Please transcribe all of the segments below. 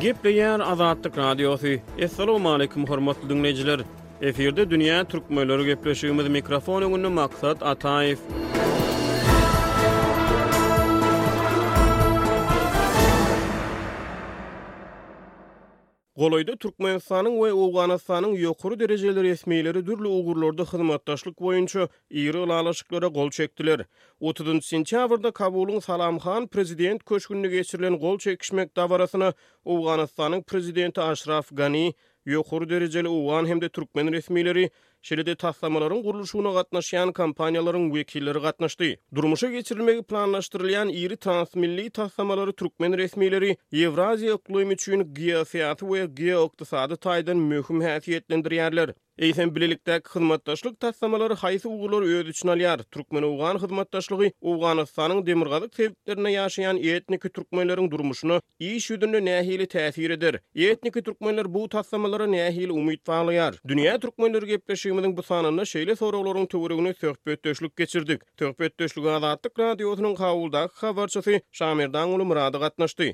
Gepleýär Azatlyk Radiosy, Essalawmaleýkim hormatly diňleýjiler! Efirde Dünýä Türkmenleri gepleşigimiz mikrofon öňünde Maksat Ataýew. Golaýda Türkmenistanyň we Owganystanyň ýokary derejeli resmileri dürli ugurlarda hyzmatdaşlyk boýunça iri ylalaşyklara gol çekdiler. Otuzynjy sentýabrda Kabulyň Salam Han prezident köşgünde geçirilen gol çekişmek dabarasyna Owganystanyň prezidenti Aşraf Gani, ýokary derejeli owgan hem-de türkmen resmileri, şeýle-de taslamalaryň gurluşygyna gatnaşýan kompaniýalaryň wekilleri gatnaşdy. Durmuşa geçirilmegi planlaşdyrylýan iri transmilli taslamalary türkmen resmileri Ýewraziýa yklymy üçin geosyýasy we geoykdysady taýdan möhüm häsiýetlendirýärler. Eýsem, bilelikdäki hyzmatdaşlyk taslamalary haýsy ugurlary öz içine alýar? Türkmen-owgan hyzmatdaşlygy Owganystanyň demirgazyk sebitlerinde ýaşaýan etniki türkmenleriň durmuşyna Iş ýüzünde nähili täsir eder? Etniki türkmenler bu taslamalara nähili umyt baglaýar? Dünýä türkmenleri gepleşigimiziň bu sanynda şeýle soraglaryň töweregine söhbetdeşlik geçirdik. Söhbetdeşlige Azatlyk Radiosynyň Kabuldaky habarçysy Şamerdanguly Myrady gatnaşdy.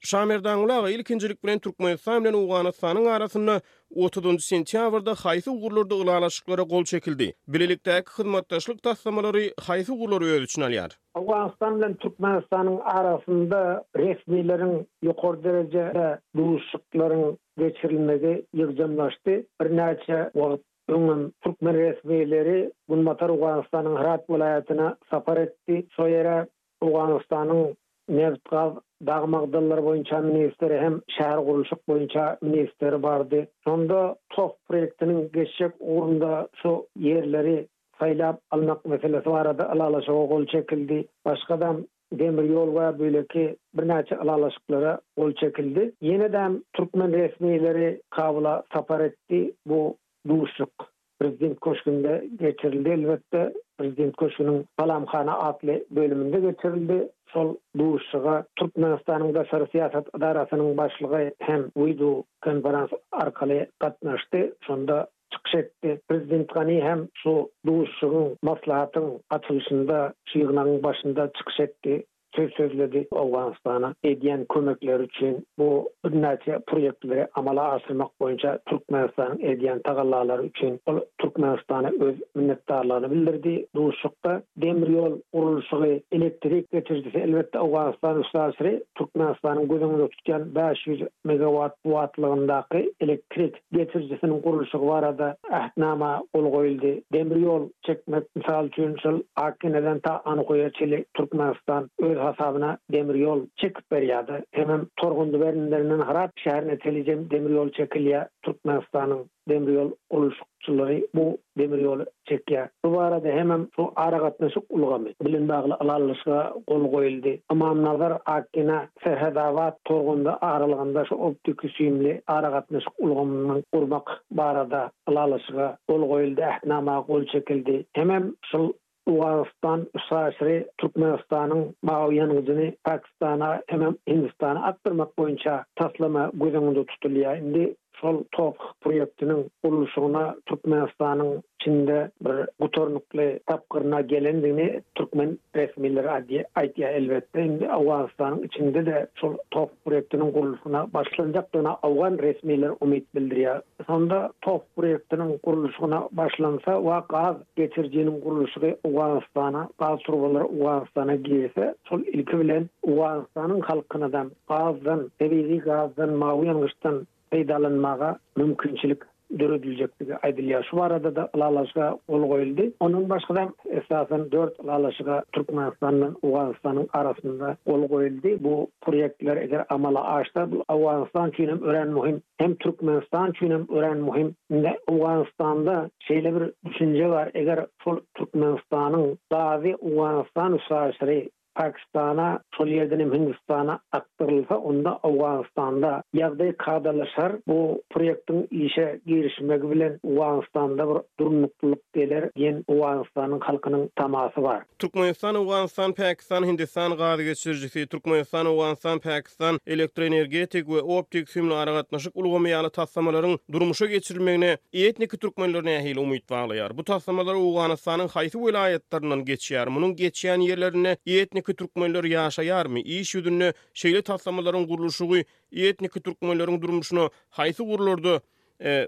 Şamerdanguly aga, ilkinjilik bilen Türkmenistan bilen Owganystanyň arasynda otuzynjy sentýabrda haýsy ugurlarda ylalaşyklara gol çekildi? Bilelikdäki hyzmatdaşlyk taslamalary haýsy ugurlary öz içine alýar? Owganystan bilen Türkmenistanyň arasynda resmileriň ýokary derejede duşuşyklaryň geçirilmegi ýygjamlaşdy. Birnäçe wagt öňem türkmen resmileri Günbatar Owganystanyň Hyrat welaýatyna sapar etdi. Şo ýere Owganystanyň Nebtgaz, dag magdalary boýunça ministri hem şähergurluşyk boýunça ministri bardy. Şonda TOPH proýektiniň geçjek ugrunda şu ýerleri saýlap almak meselesi barada ylalaşyga gol çekildi. Başga-dam demir ýol we beýleki birnäçe ylalaşyklara gol çekildi. Ýene-dam türkmen resmileri Kabula sapar etdi. Bu duşuşyk Prezident köşgünde geçirildi, elbetde, Prezident köşgüniň Salamhana atly bölüminde geçirildi. Şol duşuşyga Türkmenistanyň daşary syýasat edarasynyň başlygy hem wideokonferans arkaly gatnaşdy. Şonda çykyş etdi. Prezident Gani hem şu duşuşygyň, maslahatyň açylyşynda, şygnagyň başynda çykyş etdi, söz sözledi. Owganystana edýän kömekleri üçin bu birnäçe proýektleri amala aşyrmak boýunça Türkmenistanyň edýän tagallalary üçin ol Türkmenistana öz minnetdarlygyny bildirdi. Duşuşykda demir ýol gurluşygy, elektrik geçirijisi, elbetde, Owganystanyň üstaşyry Türkmenistanyň göz öňünde tutýan bäş ýüz megawat guwwatlygyndaky elektrik, geçirijisiniň gurluşygy barada Ähtnama gol goýuldy. Demir ýol çekmek, mysal üçin, şol Akkeneden ta Anukuýa çeli Türkmenistan öz hasabyna demir ýol çekip berýärdi. Hemem Torgundyberndenden Harap şäherine çelijem demir ýol çekilýär. Türkmenistanyň demir ýol gurluşykçylary bu demir ýoly çekýär. Bu barada hemem şu aragatnaşyk ulgamy bilen bagly ylalaşyga gol goýuldy. Ymamnazar, Akgina, Serhetabat, Torgundy aralygynda şu optiki-süýümli aragatnaşyk ulgamyny gurmak barada ylalaşyga gol goýuldy, ähtnama gol çekildi. Hemem şol Owganystan şaşyry Türkmenistanyň mawy ýangyjyny Pakistana hemem Hindistana akdyrmak boýunça taslama göz öňünde tutulýar. Indi Şol TOPH proýektiniň gurluşygyna Türkmenistanyň Çinde bir gutarnykly tapgyryna gelendigini türkmen resmileri aýdýar. Elbetde, indi Owganystanyň içinde-de şol TOPH proýektiniň gurluşyna başlanjakdygyna owgan resmileri umyt bildirýär. Şonda TOPH proýektiniň gurluşygyna başlansa we gaz geçirijiniň gurluşygy Owganystana, gaz turbalary Owganystana girse, şol ilki bilen Owganystanyň halkyna-da gazdan, tebigy gazdan mawy ýangyçdan peýdalanmaga mümkinçilik dörediljekdigi aýdylýar. Şu barada-da ylalaşyga gol goýuldy. Ondan başga-da, esasan, dört ylalaşyga Türkmenistan bilen Owganystanyň arasynda gol goýuldy. Bu proýektler eger amala aşsa, bu Owganystan üçin hem örän möhüm, hem Türkmenistan üçin hem örän möhüm. Indi Owganystanda şeýle bir düşünje bar, eger şol Türkmenistanyň gazy Owganystan üstaşyry Pakistana, şol ýerden hem Hindistana akdyrylsa, onda Owganystanda ýagdaý kadalaşar, bu proýektiň işe girişmegi bilen Owganystanda bir durnuklylyk geler diýen Owganystanyň halkynyň tamasy bar. Türkmenistan, Owganystan, Pakistan, Hindistan gaz geçirijisi, Türkmenistan, Owganystan, Pakistan elektroenergetik we optik-simli aragatnaşyk ulgamy ýaly taslamalaryň durmuşa geçirilmegine Etniki türkmenler nähili umyt baglaýar? Bu taslamalar Owganystanyň haýsy welaýatlaryndan geçýär? Munuň geçýän ýerlerinde etniki türkmenler ýaşaýarmy? Iş ýüzünde şeýle taslamalaryň gurluşygy etniki türkmenleriň durmuşyna haýsy ugurlarda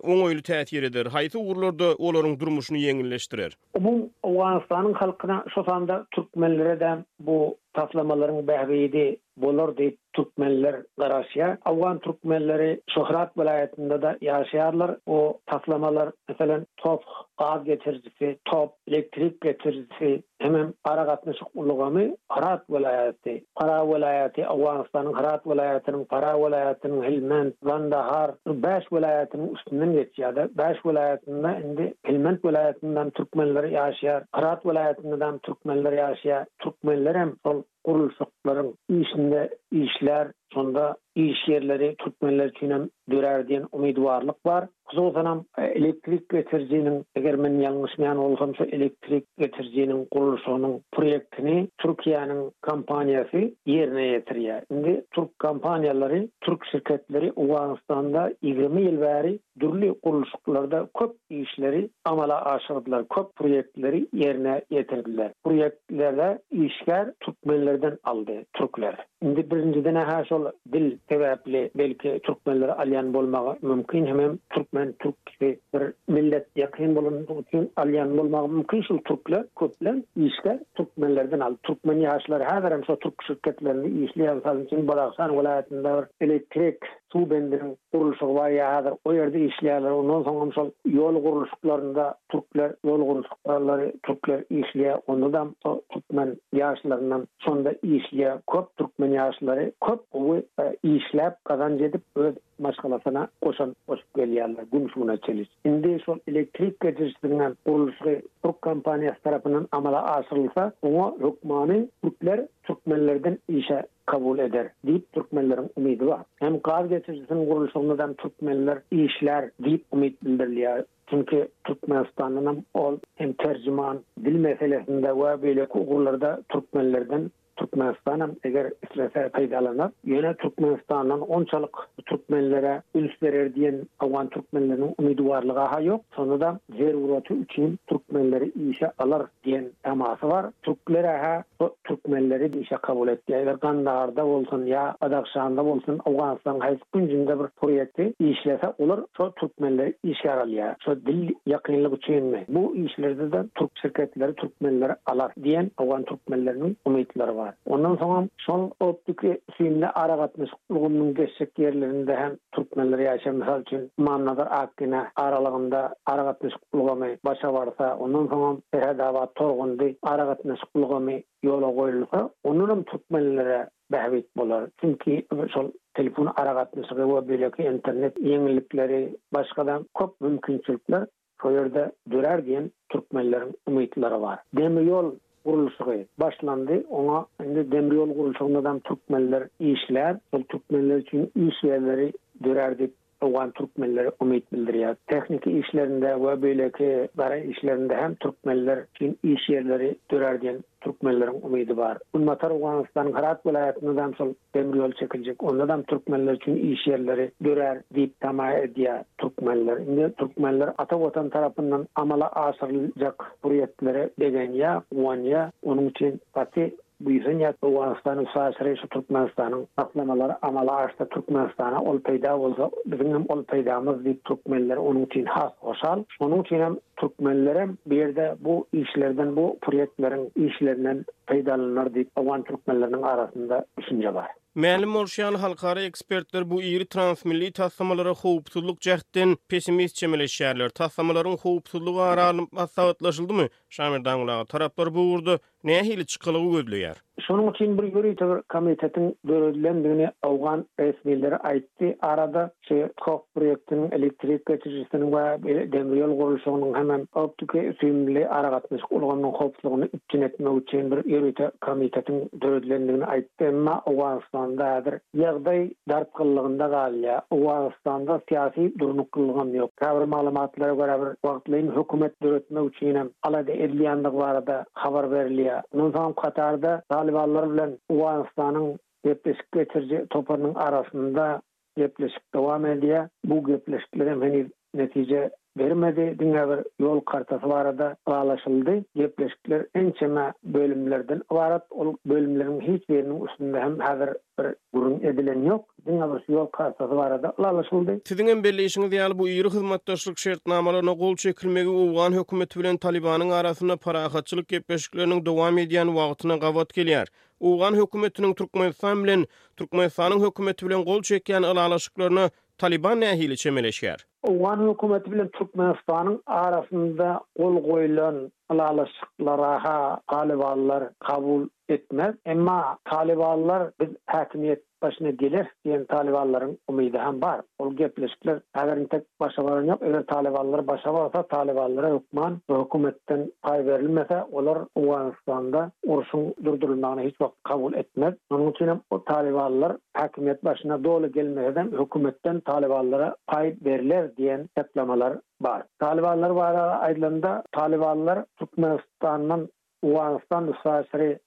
oňaýly täsir eder, haýsy ugurlarda olaryň durmuşyny ýeňilleşdirer? Umumy Owganystanyň halkyna, şo sanda türkmenlere-de bu taslamalaryň bähbidi bolar diýip türkmenler garaşýar. Owgan türkmenleri Şöhrat welaýatynda-da ýaşaýarlar. Bu taslamalar, meselem, TOPH gaz geçirijisi, TOPH elektrik geçirijisi hemem aragatnaşyk ulgamy Hyrat welaýaty, Farah welaýaty, Owganystanyň Hyrat welaýatynyň, Farah welaýatynyň Helmend, Gandahar, bu bäş welaýatynyň üstünden geçýär-de. Bäş welaýatynda indi Helmend welaýatynda hem türkmenler ýaşaýar. Hyrat welaýatynda-da hem türkmenler ýaşaýar. Türkmenler hem şol gurluşyklaryň işinde işlär, şonda iş ýerleri türkmenler üçin hem dörär diýen umydwarlyk bar. Hususanam, elektrik getirijiniň, eger men ýalňyşmaýan bolsam, şu elektrik getirijiniň gurluşygynyň proýektini Türkiýäniň kompaniýasy ýerine ýetirýär. Indi türk kompaniýalary, türk şirketleri Owganystanda ýigrimi ýyl bäri Dürli gurluşyklarda köp işleri amala aşyrdylar, köp proýektleri ýerine ýetirdiler. Proýektlere işgär türkmenlerden aldy türkler. Indi birinjiden-hä şol dil sebäpli belki türkmenleri alýan bolmagy mümkin hemem türkmen türkisi bir millet ýakyn bolandygy üçin alýan bolmagy mümkin şul türkler köplen işgär türkmenlerden aldy. Türkmen ýaşlary häzirem şo türk şirketlerinde işleýär. Mysal üçin Badahşan welaýatynda bir elektrik suw bendiniň gurluşygy bar ýa hazir o ýerde işleýärler ondan soňam şol ýol gurluşyklarynda türkler ýol gurluşyklary türkler işleýär ondadam şo türkmen ýaşlaryndan şonda işleýär köp türkmen ýaşlary köp gowy işläp gazanç edip öz maşgalasyna goşant goşup gelýärler gün şu güne çeliş indi şol elektrik geçirijisiniňem gurluşygy türk kompaniýasy tarapyndan amala aşyrylsa oňa hökmany türkler türkmenlerden işe kabul eder diýip türkmenleriň umydy bar. Hem gaz geçirijisiniň gurluşygynadam türkmenler işlär diýip umyt bildirilýär. Çünki Türkmenistandanam ol hem terjiman, dil meselesinde we beýleki ugurlarda türkmenlerden Türkmenistanam eger islese peýdalanar. Ýöne Türkmenistandan onçalyk türkmenlere üns berer diýen owgan türkmenleriniň umydy barlyga-ha ýok. Şonda-da zeruraty üçin türkmenleri işe alar. Diýen tamasy bar. Türkler-ä-hä bu türkmenleri diýşe kabul etdi. Eger Gandagarda bolsun ýa Badahşanda bolsun, Owganystanyň haýsy künjünde bir hurriýetçi işlese, olar şo türkmenleri işgär alýar. Şo dil ýakynlygy üçinmi, bu işlerde-de türk şirketleri türkmenleri alar diýen owgan türkmenleriniň umytlary bar. Ondan soňam şol optiki synly aragatnaşyk. Bu günüň geçjek ýerlerinde hem türkmenler ýaşar. Mysal üçin, Ymamnazar, Akgine aralygynda aragatnaşyk ulgamy başa barsa, ondan soňam Serhetabat, Torgundy aragatnaşyk ulgamy ýola goýulsa, ondanam türkmenlere bähbit bolar. Çünki şol telefon aragatnaşygy we beýleki internet ýeňillikleri, başga-da köp mümkinçilikler Şo ýerde dörär diýen türkmenleriň umytlary bar. Demir ýol gurluşygy başlandy. Oňa indi demir ýol gurluşygynadam türkmenler işlär. Şol türkmenler üçin iş ýerleri dörär diýip owgan türkmenleri umyt bildirýär. Tehniki işlerinde we beýleki gara işlerinde hem türkmenler üçin iş ýerleri dörär diýen Türkmenleriň umydy bar. Günbatar Owganystanyň Hyrat welaýatynda-dam şol demir ýol çekiljek. Onda-dam türkmenler üçin iş ýerleri dörär diýip tama edýär türkmenler. Indi türkmenler ata Watan tarapyndan amala aşyryljak purýektlere begenýär, guwanýar. Onuň üçin gaty buýsanýar. Owganystanyň şaşyry şu Türkmenistanyň taslamalary amala aşsa Türkmenistana ol peýda bolsa biziňem ol peýdamyz diýip türkmenler onuň üçin has hoşal. Şonuň üçin hem. Türkmenlerem bu ýerde bu işlerden, bu proýektleriň işlerinden peýdalanar diýip, owgan türkmenleriniň arasynda düşünje bar. Mälim bolşy ýaly, halkara ekspertler bu iri transmilli taslamalara howpsuzlyk jähtden pessimist çemeleşýärler. Taslamalaryň howpsuzlygy ara alnyp maslahatlaşyldymy? Şamir Dangulaga taraplar bu ugurda Nähili çykalgy gözleýär? Şonuň üçin bir ýörite bir komitetiň döredilendigini owgan resmileri aýtdy. Arada şu Koh proýektiniň elektrik geçirijisiniň we demir ýol gurluşygynyň hemem optiki süýümli aragatnaşyk ulgamynyň howpsuzlygyny üpjün etmek üçin bir ýörite komitetiň döredilendigini aýtdy. Emma Owganystanda häzir ýagdaý dartgynlygynda galýar. Owganystanda syýasy durnuklylygam ýok. Käbir maglumatlara görä bir wagtlaýyn hökümet döretmek üçinem alada edilýändigi barada habar berilýär. Mundan soňam Katarda talybanlar bilen Owganystanyň gepleşik geçiriji toparynyň arasynda gepleşik dowam edýär. Bu gepleşiklerem heniz Netije bermedi, diňe bir ýol kartasy barada ylalaşyldy. Gepleşikler ençeme bölümlerden ybarat, ol bölümleriň hiç biriniň üstünde hem häzir bir gürrüň edilen ýok. Diňe bir şu ýol kartasy barada ylalaşyldy. Siziň hem belleýşiňiz ýaly, bu iri hyzmatdaşlyk şertnamalaryna gol çekilmegi owgan hökümeti bilen Talibanyň arasynda parahatçylyk gepleşikleriniň dowam edýän wagtyna gabat gelýär. Owgan hökümetiniň Türkmenistan bilen, Türkmenistanyň hökümeti bilen gol çekýän ylalaşyklaryna Talyban nähili çemeleşýär? Owgan hökümeti bilen Türkmenistanyň arasynda gol goýlan ylalaşyklara-ha talybanlar kabul etmez. Emma talybanlar biz häkimiýet başyna geleris diýen talybanlaryň umydy hem bar. Ol gepleşikler häzir entek başa baran ýok. Eger talybanlar başa barsa, talybanlara hökman bu hökümetden paý berilmese, olar Owganystanda urşuň durdurylmagyny hiç wagt kabul etmez. Şonuň üçin hem talybanlar Häkimiýet başyna doly gelmeseden hökümetden talybanlara paý berler diýen çaklamalar bar. Talybanlar barada aýdylanda, talybanlar Türkmenistandan Owganystan üstaşyry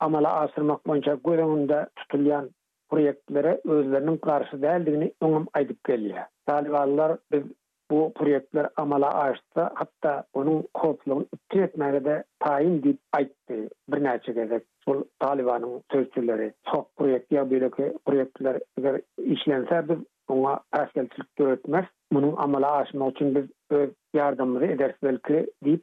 amala aşyrmak boýunça göz öňünde tutulýan proýektlere özleriniň garşy däldigini öňem aýdyp gelýär. Talybanlar biz Bu proýektler amala aşsa, hatda onuň howpsuzlygyny üpjün etmäge-de taýyn diýip aýtdy birnäçe gezek şol Talybanyň sözçüleri. Soh proýekti ýa beýleki proýektler eger işlense, biz oňa päsgelçilik döretmeris. Munuň amala aşmagy üçin biz öz ýardamymyzy ederis belki diýip,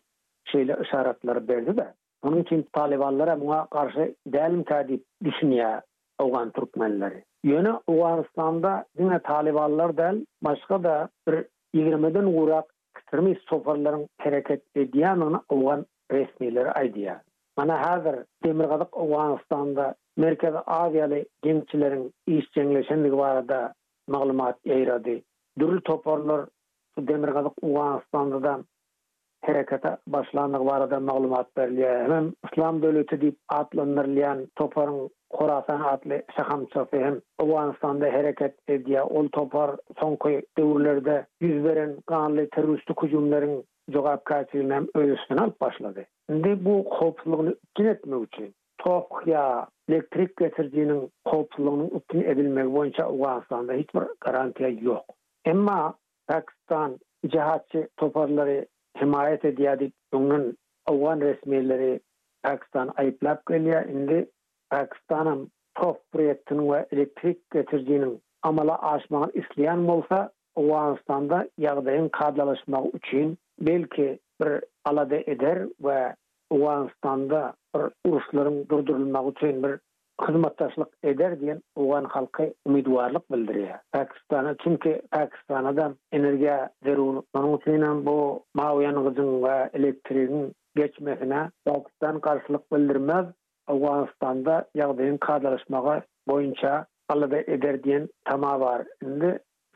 şeýle yşaratlary berdi-de. Munuň üçin talybanlar-a muňa garşy dälmikä diýip düşünýär owgan türkmenleri. Ýöne Owganystanda diňe talybanlar däl, başga-da bir ýigrimeden gurak ekstremist toparlaryň hereket edýändigini owgan resmileri aýdýar. Mana häzir Demirgazyk Owganystanda Merkezi Aziýaly jeňçileriň işjeňleşendigi barada maglumat ýaýrady. Dürli toparlar şu Demirgazyk Owganystanda-da. herekete başlandygy barada maglumat berilýär. Hemem Yslam döwleti diýip atlandyrylýan toparyň Horasan atly şahamçasy hem Owganystanda hereket edýär. Ol topar soňky döwürlerde ýüz beren ganly terroristik hüjümleriň jogapkärçiligini hem öz üstüne alyp başlady. Indi bu howpsuzlygyny üpjün etmek üçin tok ýa elektrik geçirijiniň howpsuzlygynyň üpjün edilmegi boýunça Owganystanda hiç bir garantiýa ýok. Emma Pakistan jihatçy toparlary hemaýat edýär diýip, öňden owgan resmileri Pakistany aýyplap gelýär, indi Pakistanam TOPH proýektiniň we elektrik geçirijiniň amala aşmagyny isleýän bolsa, Owganystanda ýagdaýyň kadalaşmagy üçin belki bir alada eder we Owganystanda bir uruşlaryň durdurylmagy üçin bir hyzmatdaşlyk eder diýen owgan halky umydwarlyk bildirýär Pakistana, çünki Pakistanadam energiýa zerur, şonuň üçinem bu mawy ýangyjyň we elektrigiň geçmesine Pakistan garşylyk bildirmez, Owganystanda ýagdaýyň kadalaşmagy boýunça alada eder diýen tama bar, indi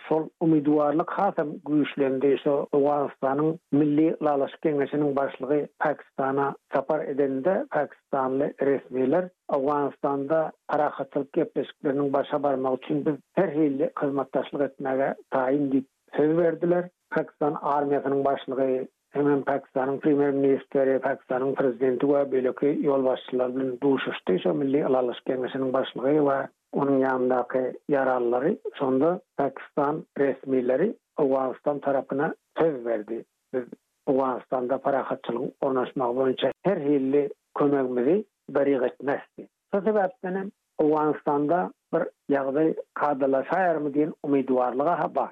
Şol umydwarlyk hasam güýçlendi, şu Owganystanyň Milli ylalaşyk geňeşiniň başlygy Pakistana sapar edende pakistanly resmiler Owganystanda parahatçylyk gepleşikleriniň başa barmagy üçin biz her hilli hyzmatdaşlyk etmäge taýyn diýip söz berdiler. Pakistan armiýasynyň başlygy hemem Pakistanyň Premýer ministeri, Pakistanyň Prezidenti we beýleki ýolbaşçylar bilen duşuşdy, şu Milli ylalaşyk geňeşiniň başlygy we Onuň ýanyndaky ýaralylary şonda Pakistan resmileri Owganystan tarapyna söz berdi, Biz Owganystanda parahatçylygyň ornaşmagy boýunça her hilli kömegimizi dryk etmes diýip. Şo sebäpden hem Owganystanda bir ýagdaý kadalaşaýarmy diýen umydwarlyg-a bar.